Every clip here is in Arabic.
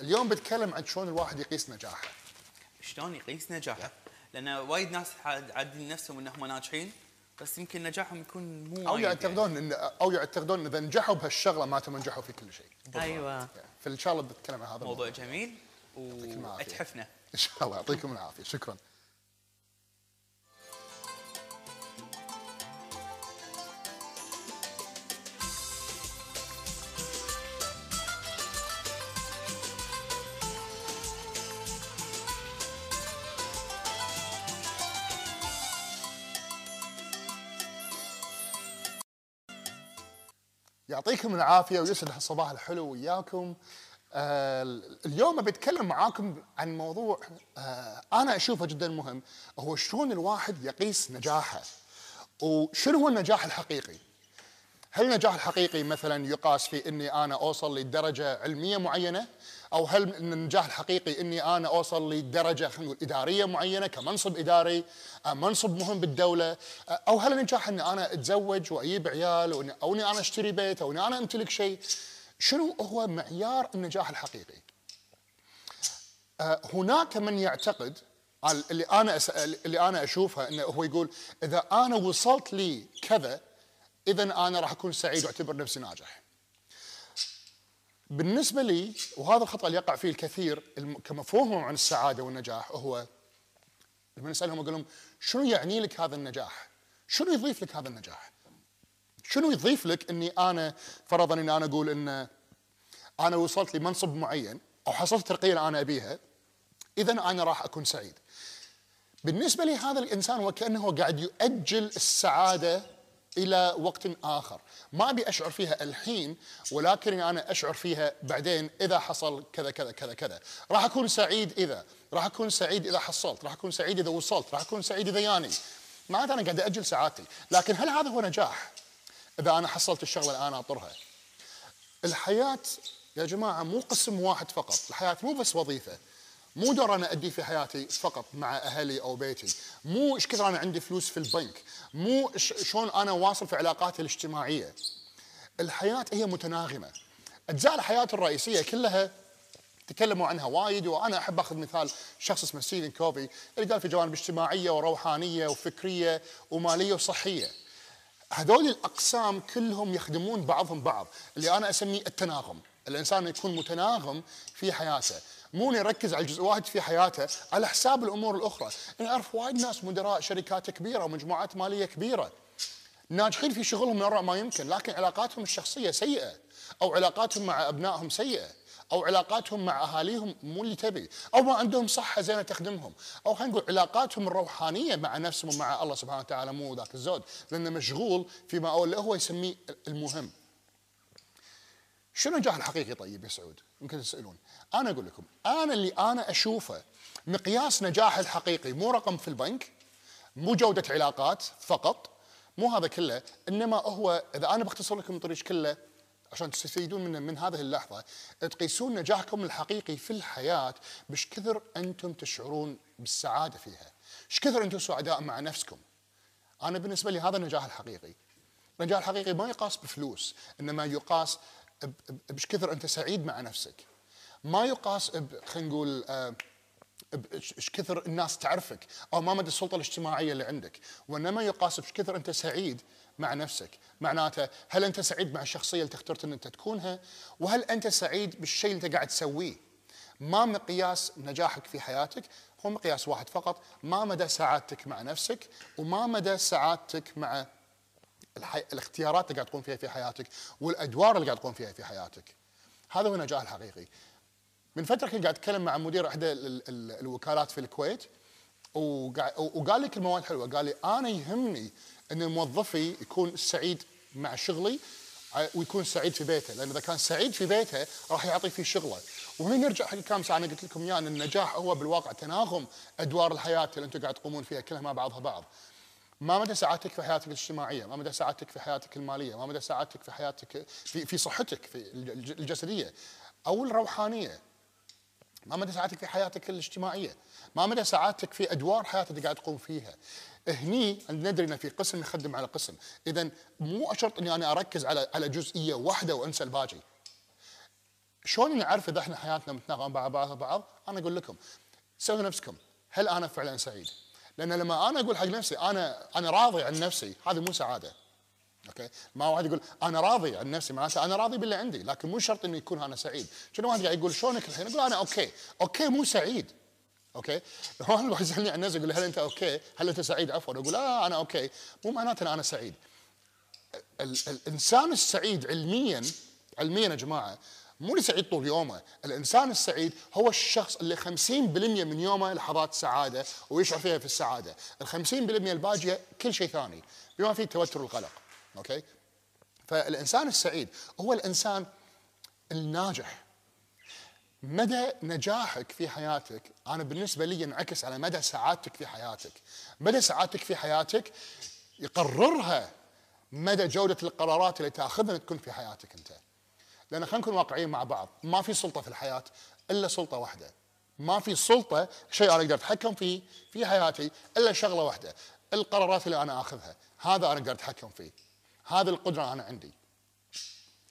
اليوم بتكلم عن شلون الواحد يقيس نجاحه. شلون يقيس نجاحه؟ لأن وايد ناس عاد- عادين نفسهم إنهم ناجحين بس يمكن نجاحهم يكون مو أو يعتقدون ان أو يعتقدون إذا نجحوا بهالشغلة معناته نجحوا في كل شيء. أيوه. فإن شاء الله بتكلم عن هذا يعني. موضوع جميل وأتحفنا. إن شاء الله. يعطيكم العافية. شكرا. يعطيكم العافية ويسعد هالصباح الحلو وياكم. آه اليوم بتكلم معاكم عن موضوع آه أنا أشوفه جدا مهم هو شلون الواحد يقيس نجاحه وشنو هو النجاح الحقيقي؟ هل النجاح الحقيقي مثلا يقاس في إني أنا أوصل لدرجة علمية معينة؟ أو هل النجاح الحقيقي إني أنا أوصل لدرجة خلينا نقول إدارية معينة كمنصب إداري آه، منصب مهم بالدولة؟ آه، أو هل النجاح إني أنا أتزوج وأجيب عيال أو إني أنا أشتري بيت أو إني أنا أمتلك شيء؟ شنو هو معيار النجاح الحقيقي؟ آه، هناك من يعتقد ال- اللي أنا. اللي أنا أشوفها إنه هو يقول إذا أنا وصلت لي كذا اذا أنا راح أكون سعيد وأعتبر نفسي ناجح. بالنسبة لي وهذا الخطأ اللي يقع فيه الكثير كمفهومهم عن السعادة والنجاح هو لما نسالهم أقول لهم شنو يعني لك هذا النجاح؟ شنو يضيف لك هذا النجاح؟ شنو يضيف لك إني أنا فرضا إني أنا أقول إن أنا وصلت لمنصب معين أو حصلت اللي أنا أبيها اذا أنا راح أكون سعيد. بالنسبة لي هذا الإنسان وكانه قاعد يؤجل السعادة إلى وقت آخر، ما أبي أشعر فيها الحين ولكن أنا أشعر فيها بعدين إذا حصل كذا كذا كذا كذا، راح أكون سعيد إذا، راح أكون سعيد إذا حصلت، راح أكون سعيد إذا وصلت، راح أكون سعيد إذا ياني. معناته أنا قاعد أجل سعادتي، لكن هل هذا هو نجاح؟ إذا أنا حصلت الشغلة اللي أنا أطرها. الحياة يا جماعة مو قسم واحد فقط الحياة مو بس وظيفة مو دور أنا أدي في حياتي فقط مع أهلي أو بيتي. مو إيش كثر أنا عندي فلوس في البنك. مو شلون أنا واصل في علاقاتي الاجتماعية. الحياة هي متناغمة. أجزاء الحياة الرئيسية كلها تكلموا عنها وايد وأنا أحب أخذ مثال شخص اسمه ستيفن كوفي اللي قال في جوانب اجتماعية وروحانية وفكرية ومالية وصحية. هذول الأقسام كلهم يخدمون بعضهم بعض. اللي أنا أسميه التناغم. الإنسان يكون متناغم في حياته. مو يركز على جزء واحد في حياته على حساب الأمور الأخرى. أنا اعرف وايد ناس مدراء شركات كبيرة ومجموعات مالية كبيرة. ناجحين في شغلهم من ما يمكن لكن علاقاتهم الشخصية سيئة أو علاقاتهم مع أبنائهم سيئة أو علاقاتهم مع أهاليهم مو اللي تبي أو ما عندهم صحة زينة تخدمهم أو خلينا نقول علاقاتهم الروحانية مع نفسهم ومع الله سبحانه وتعالى مو ذاك الزود. لأنه مشغول فيما هو يسميه المهم. شنو النجاح الحقيقي طيب يا سعود؟ يمكن تسألون. أنا أقول لكم أنا اللي أنا أشوفه مقياس نجاح الحقيقي مو رقم في البنك مو جودة علاقات فقط مو هذا كله إنما هو إذا أنا بختصر لكم الطريق كله عشان تستفيدون من من هذه اللحظة تقيسون نجاحكم الحقيقي في الحياة بش كثر أنتم تشعرون بالسعادة فيها. إيش كثر أنتم سعداء مع نفسكم. أنا بالنسبة لي هذا النجاح الحقيقي. النجاح الحقيقي ما يقاس بفلوس إنما يقاس بش كثر أنت سعيد مع نفسك. ما يقاس خلينا نقول آه، إيش إيش كثر الناس تعرفك أو ما مدى السلطة الاجتماعية اللي عندك. وإنما يقاس بش كثر أنت سعيد مع نفسك. معناته هل أنت سعيد مع الشخصيه اللي اخترت إن أنت تكونها؟ وهل أنت سعيد بالشيء اللي أنت قاعد تسويه؟ ما مقياس نجاحك في حياتك هو مقياس واحد فقط. ما مدى سعادتك مع نفسك وما مدى سعادتك مع الحي... الاختيارات اللي قاعد تقوم فيها في حياتك والأدوار اللي قاعد تقوم فيها في حياتك. هذا هو النجاح الحقيقي. من فترة كنت قاعد أتكلم مع مدير إحدى ال... ال... الوكالات في الكويت وقا... وقال لي كلمة حلوة قال لي أنا يهمني إن موظفي يكون سعيد مع شغلي ويكون سعيد في بيته لأن إذا كان سعيد في بيته راح يعطي فيه شغله وهنا نرجع حق الكلام ساعة أنا قلت لكم اياه إن النجاح هو بالواقع تناغم أدوار الحياة اللي أنتم قاعد تقومون فيها كلها مع بعضها بعض ما مدى سعادتك في حياتك الاجتماعية، ما مدى سعادتك في حياتك المالية، ما مدى سعادتك في حياتك في في صحتك في الج- الجسدية أو الروحانية. ما مدى سعادتك في حياتك الاجتماعية؟ ما مدى سعادتك في أدوار حياتك اللي قاعد تقوم فيها؟ هني ندري ان في قسم نخدم على قسم، اذا مو شرط إني أنا أركز على على جزئية واحدة وأنسى الباقي. شلون نعرف إذا إحنا حياتنا متناغمة مع بعض بعض؟ أنا أقول لكم سووا نفسكم هل أنا فعلا سعيد؟ لأن لما أنا أقول حق نفسي أنا أنا راضي عن نفسي هذه مو سعادة. okay؟ ما واحد يقول أنا راضي عن نفسي معناته أنا راضي باللي عندي لكن مو شرط إنه يكون أنا سعيد. شنو واحد قاعد يقول شلونك الحين؟ أقول أنا okay، okay مو سعيد. okay؟ واحد واحد يسألني عن نفسي يقول هل أنت okay؟ هل أنت سعيد؟ عفوا أقول لا أنا okay، مو معناته ان أنا سعيد. ال- الإنسان السعيد علميا علميا يا جماعة مو سعيد طول يومه، الإنسان السعيد هو الشخص اللي 50% من يومه لحظات سعادة ويشعر فيها في السعادة، ال 50% الباقيه كل شيء ثاني بما فيه التوتر والقلق، أوكي؟ فالإنسان السعيد هو الإنسان الناجح. مدى نجاحك في حياتك أنا بالنسبة لي ينعكس على مدى سعادتك في حياتك. مدى سعادتك في حياتك يقررها مدى جودة القرارات اللي تأخذها تكون في حياتك أنت. لأن خلينا نكون واقعيين مع بعض. ما في سلطة في الحياة إلا سلطة واحدة. ما في سلطة شيء أنا أقدر أتحكم فيه في حياتي إلا شغلة واحدة. القرارات اللي أنا آخذها هذا أنا أقدر أتحكم فيه. هذه القدرة أنا عندي.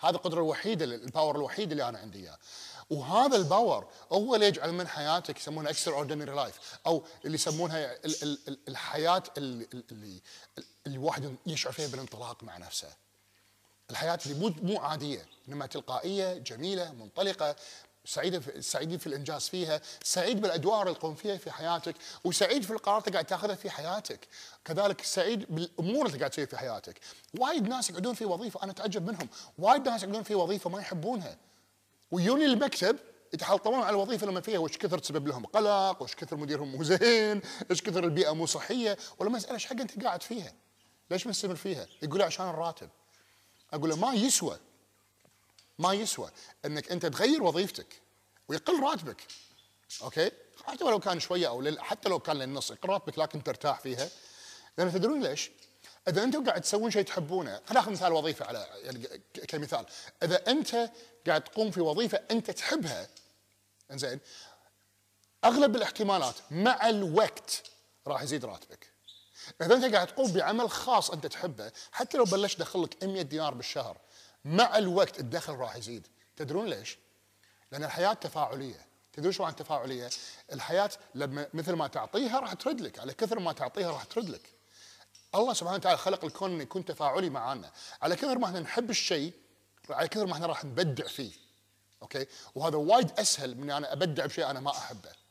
هذه القدرة الوحيدة ال power الوحيد اللي أنا عندي اياه وهذا ال power هو اللي يجعل من حياتك يسمونها extraordinary life أو اللي يسمونها ال- ال- ال- الحياة اللي الواحد يشعر فيها بالانطلاق مع نفسه. الحياة اللي مو مو عادية إنما تلقائية جميلة منطلقة سعيدة في سعيدين في الإنجاز فيها، سعيد بالأدوار اللي تقوم فيها في حياتك، وسعيد في القرارات اللي قاعد تاخذها في حياتك، كذلك سعيد بالأمور اللي قاعد تسويها في حياتك. وايد ناس يقعدون في وظيفة أنا أتعجب منهم، وايد ناس يقعدون في وظيفة ما يحبونها. ويجون المكتب يتحلطمون على الوظيفة لما فيها وش كثر تسبب لهم قلق، وش كثر مديرهم مو زين، إيش كثر البيئة مو صحية، ولما اساله إيش حق أنت قاعد فيها؟ ليش مستمر فيها؟ يقول عشان الراتب. أقول له ما يسوى ما يسوى إنك أنت تغير وظيفتك ويقل راتبك. أوكي؟ حتى ولو كان شوية أو لل... حتى لو كان للنص يقل راتبك لكن ترتاح فيها. لأن تدرون ليش؟ إذا أنتم قاعد تسوون شيء تحبونه خلينا نأخذ مثال وظيفة على يعني كمثال. إذا أنت قاعد تقوم في وظيفة أنت تحبها إنزين أغلب الاحتمالات مع الوقت راح يزيد راتبك. إذا أنت قاعد تقوم بعمل خاص أنت تحبه حتى لو بلشت دخل لك 100 دينار بالشهر مع الوقت الدخل راح يزيد. تدرون ليش؟ لأن الحياة تفاعلية. تدرون شو عن التفاعليه الحياة لما مثل ما تعطيها راح ترد لك على كثر ما تعطيها راح ترد لك. الله سبحانه وتعالى خلق الكون إنه يكون تفاعلي معانا. على كثر ما إحنا نحب الشيء على كثر ما إحنا راح نبدع فيه. okay؟ وهذا وايد أسهل من أنا أبدع بشيء أنا ما أحبه.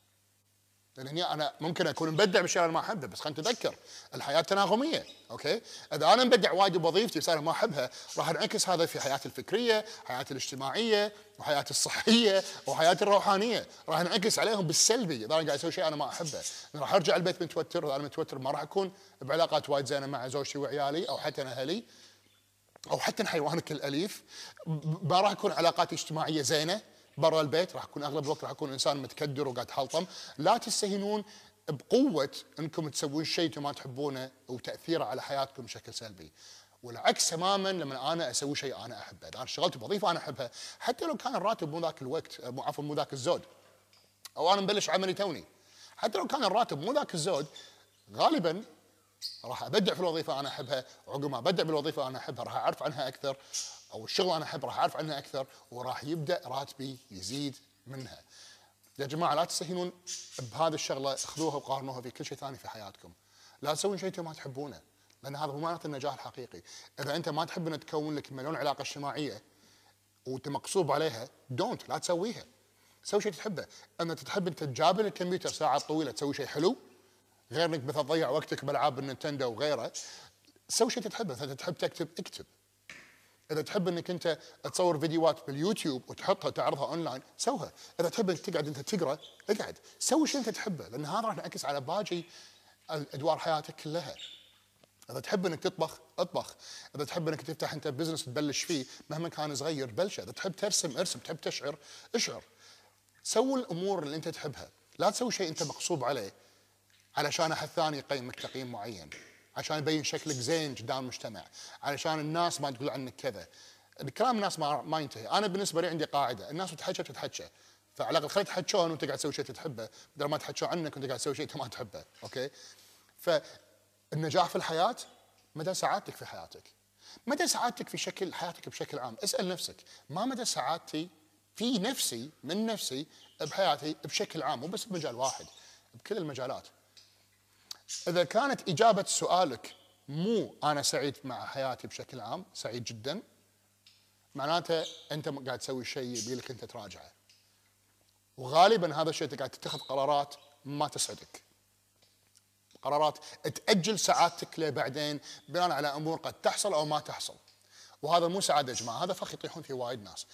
لأن هني أنا ممكن أكون مبدع بالشيء أنا ما أحبه بس خلينا نتذكر الحياة تناغمية okay؟ إذا أنا مبدع وايد بوظيفتي بس أنا ما أحبها راح انعكس هذا في حياتي الفكرية حياتي الاجتماعية وحياتي الصحية وحياتي الروحانية. راح انعكس عليهم بالسلبي إذا أنا قاعد أسوي شيء أنا ما أحبه. راح أرجع البيت متوتر واذا أنا متوتر ما راح أكون بعلاقات وايد زينة مع زوجتي وعيالي أو حتى أهلي أو حتى حيوانك الأليف. ما راح يكون علاقاتي اجتماعية زينة. برا البيت راح أكون أغلب الوقت راح أكون إنسان متكدر وقاعد حلطم. لا تستهينون بقوة إنكم تسوون شيء أنتم ما تحبونه وتأثيره على حياتكم بشكل سلبي. والعكس تماما لما أنا أسوي شيء أنا أحبه. إذا أنا اشتغلت بوظيفة أنا أحبها. حتى لو كان الراتب مو ذاك الوقت مو عفوا مو ذاك الزود. أو أنا مبلش عملي توني. حتى لو كان الراتب مو ذاك الزود غالبا راح أبدع في الوظيفة أنا أحبها. عقب ما أبدع بالوظيفة أنا أحبها راح أعرف عنها أكثر. أو الشغل أنا أحب راح أعرف عنها أكثر وراح يبدأ راتبي يزيد منها. يا جماعة لا تستهينون بهذه الشغلة خذوها وقارنوها في كل شيء ثاني في حياتكم. لا تسوون شيء أنتم ما تحبونه لأن هذا هو معناته النجاح الحقيقي. إذا أنت ما تحب أن تكون لك مليون علاقة اجتماعية وأنت مقصوب عليها دونت لا تسويها. سوي شيء تحبه، أما تحب أنت تجابل الكمبيوتر ساعات طويلة تسوي شيء حلو غير إنك مثلا تضيع وقتك بألعاب النينتندو وغيره سوي شيء تحبه اذا تحب تكتب اكتب إذا تحب إنك أنت تصور فيديوهات باليوتيوب وتحطها تعرضها أونلاين سوها. إذا تحب إنك تقعد أنت تقرأ اقعد. سوي شيء أنت تحبه لأن هذا راح ينعكس على باقي ادوار حياتك كلها. إذا تحب إنك تطبخ اطبخ. إذا تحب إنك تفتح أنت business تبلش فيه مهما كان صغير بلشه إذا تحب ترسم ارسم. تحب تشعر اشعر. سوي الأمور اللي أنت تحبها. لا تسوي شيء أنت مغصوب عليه علشان أحد ثاني يقيمك تقييم معين. عشان يبين شكلك زين قدام المجتمع علشان الناس ما تقول عنك كذا. الكلام الناس ما ما ينتهي. أنا بالنسبة لي عندي قاعدة الناس تتحكى تتحكى فعلى الأقل خلي يتحكون وأنت قاعد تسوي شيء تحبه. بدل ما تحكوا عنك وأنت قاعد تسوي شيء أنت ما تحبه أوكي؟ فالنجاح في الحياة مدى سعادتك في حياتك. مدى سعادتك في شكل حياتك بشكل عام. اسأل نفسك ما مدى سعادتي في نفسي من نفسي بحياتي بشكل عام؟ مو بس بمجال واحد بكل المجالات. إذا كانت إجابة سؤالك مو أنا سعيد مع حياتي بشكل عام سعيد جدا معناته أنت قاعد تسوي شيء يبي لك أنت تراجعه. وغالبا هذا الشيء أنت قاعد تتخذ قرارات ما تسعدك. قرارات تأجل سعادتك لبعدين بناء على أمور قد تحصل أو ما تحصل. وهذا مو سعادة يا جماعة هذا فخ يطيحون فيه وايد ناس.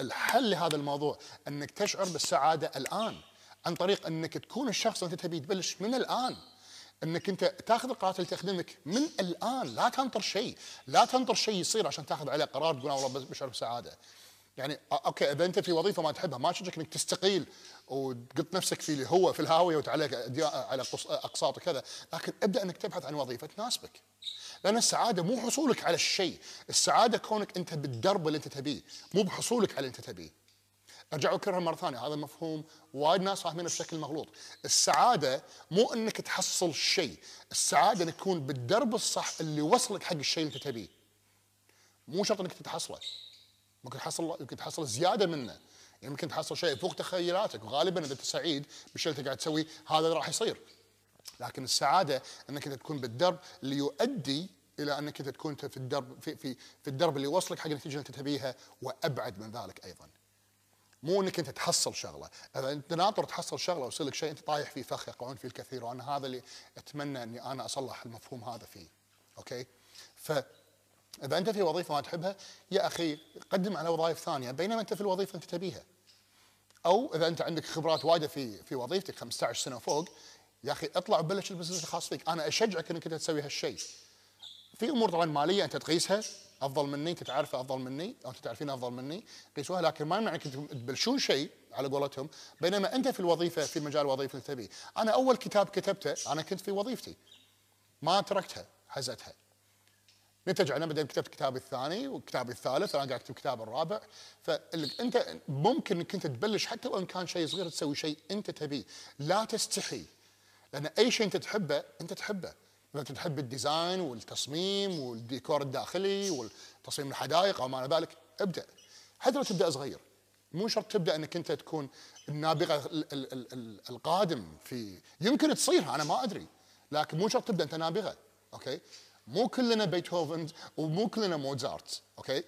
الحل لهذا الموضوع إنك تشعر بالسعادة الآن عن طريق إنك تكون الشخص اللي أنت تبي تبلش من الآن. إنك أنت تأخذ القرارات اللي تخدمك من الآن. لا تنطر شيء. لا تنطر شيء يصير عشان تأخذ عليه قرار تقول والله بشعر بسعادة. يعني أوكي إذا أنت في وظيفة ما تحبها ما اشجعك إنك تستقيل وتقط نفسك في اللي هو في الهاوية وتعلق على أقساط وكذا. لكن ابدأ إنك تبحث عن وظيفة تناسبك. لأن السعادة مو حصولك على الشيء. السعادة كونك أنت بالدرب اللي أنت تبيه مو بحصولك على اللي أنت تبيه. أرجع اكررها مرة ثانية هذا مفهوم وايد ناس فاهمينه بشكل مغلوط. السعادة مو إنك تحصل شيء السعادة إنك تكون بالدرب الصح اللي يوصلك حق الشيء اللي أنت تبيه. مو شرط إنك تتحصله. ممكن تحصل يمكن تحصل زيادة منه. يعني تحصل شيء فوق تخيلاتك. وغالبا إذا أنت سعيد بالشيء اللي قاعد تسويه هذا راح يصير. لكن السعادة إنك أنت تكون بالدرب اللي يؤدي إلى إنك أنت تكون في الدرب في في في الدرب اللي يوصلك حق النتيجة اللي أنت تبيها وأبعد من ذلك أيضا. مو إنك أنت تحصل شغلة، إذا أنت ناطر تحصل شغلة ويصير لك شيء أنت طايح فيه فخ يقعون فيه الكثير وأنا هذا اللي أتمنى إني أنا أصلح المفهوم هذا فيه. okay؟ ف إذا أنت في وظيفة ما تحبها يا أخي قدم على وظائف ثانية بينما أنت في الوظيفة أنت تبيها. أو إذا أنت عندك خبرات وايدة في في وظيفتك 15 سنة فوق يا أخي اطلع وبلش ال business الخاص فيك، أنا أشجعك إنك أنت تسوي هالشيء. في أمور طبعا مالية أنت تقيسها أفضل مني انت تعرفه أفضل مني أو انت تعرفين أفضل مني. قيسوها لكن ما يمنع إنك تبلشون شيء على قولتهم بينما أنت في الوظيفة في مجال الوظيفه اللي تبيه. أنا أول كتاب كتبته أنا كنت في وظيفتي. ما تركتها حزتها نتج عنه بعدين كتبت كتابي الثاني وكتابي الثالث أنا قاعد اكتب كتاب الرابع. فانت ممكن إنك أنت تبلش حتى وإن كان شيء صغير تسوي شيء أنت تبيه. لا تستحي. لأن أي شيء أنت تحبه أنت تحبه. انت تحب الديزاين والتصميم والديكور الداخلي والتصميم الحدائق أو ما إلى ذلك ابدأ. حتى لو تبدأ صغير. مو شرط تبدأ إنك أنت تكون النابغة القادم في يمكن تصير أنا ما أدري. لكن مو شرط تبدأ أنت نابغة okay؟ مو كلنا بيتهوفن ومو كلنا موزارت okay؟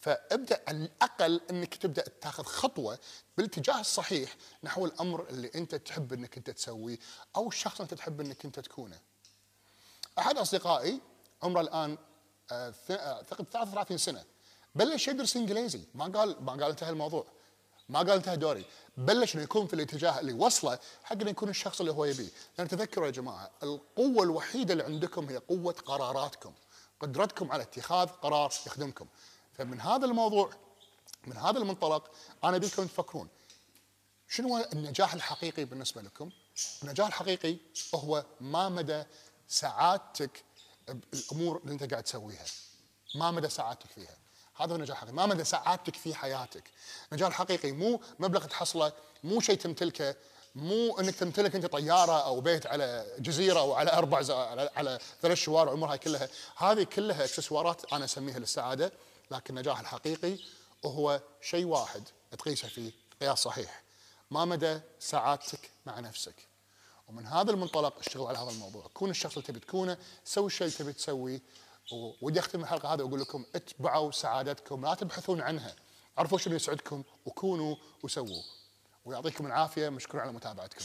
فابدأ على الأقل إنك تبدأ تاخذ خطوة بالاتجاه الصحيح نحو الأمر اللي أنت تحب إنك أنت تسويه أو الشخص أنت تحب إنك أنت تكونه. أحد أصدقائي عمره الآن آه، آه، اعتقد 33 سنة بلش يدرس إنجليزي. ما قال ما قال انتهى الموضوع. ما قال انتهى دوري. بلش إنه يكون في الاتجاه اللي وصله حق انه يكون الشخص اللي هو يبيه. لأن تذكروا يا جماعة القوة الوحيدة اللي عندكم هي قوة قراراتكم. قدرتكم على اتخاذ قرار يخدمكم. فمن هذا الموضوع من هذا المنطلق أنا أبيكم تفكرون. شنو النجاح الحقيقي بالنسبة لكم؟ النجاح الحقيقي هو ما مدى سعادتك بالامور اللي انت قاعد تسويها. ما مدى سعادتك فيها. هذا هو النجاح الحقيقي. ما مدى سعادتك في حياتك. النجاح الحقيقي مو مبلغ تحصله مو شيء تمتلكه مو انك تمتلك انت طيارة أو بيت على جزيرة أو على أربع على, على ثلاث شوارع والامور هاي كلها. هذه كلها أكسسوارات أنا أسميها للسعادة لكن النجاح الحقيقي هو شيء واحد تقيسه فيه قياس صحيح. ما مدى سعادتك مع نفسك. ومن هذا المنطلق اشتغل على هذا الموضوع. كون الشخص اللي تبي تكونه سوي الشيء اللي تبي تسويه ودي أختم الحلقة هذه وأقول لكم اتبعوا سعادتكم لا تبحثون عنها. عرفوا شنو يسعدكم وكونوا وسووا. ويعطيكم العافية مشكور على متابعتكم.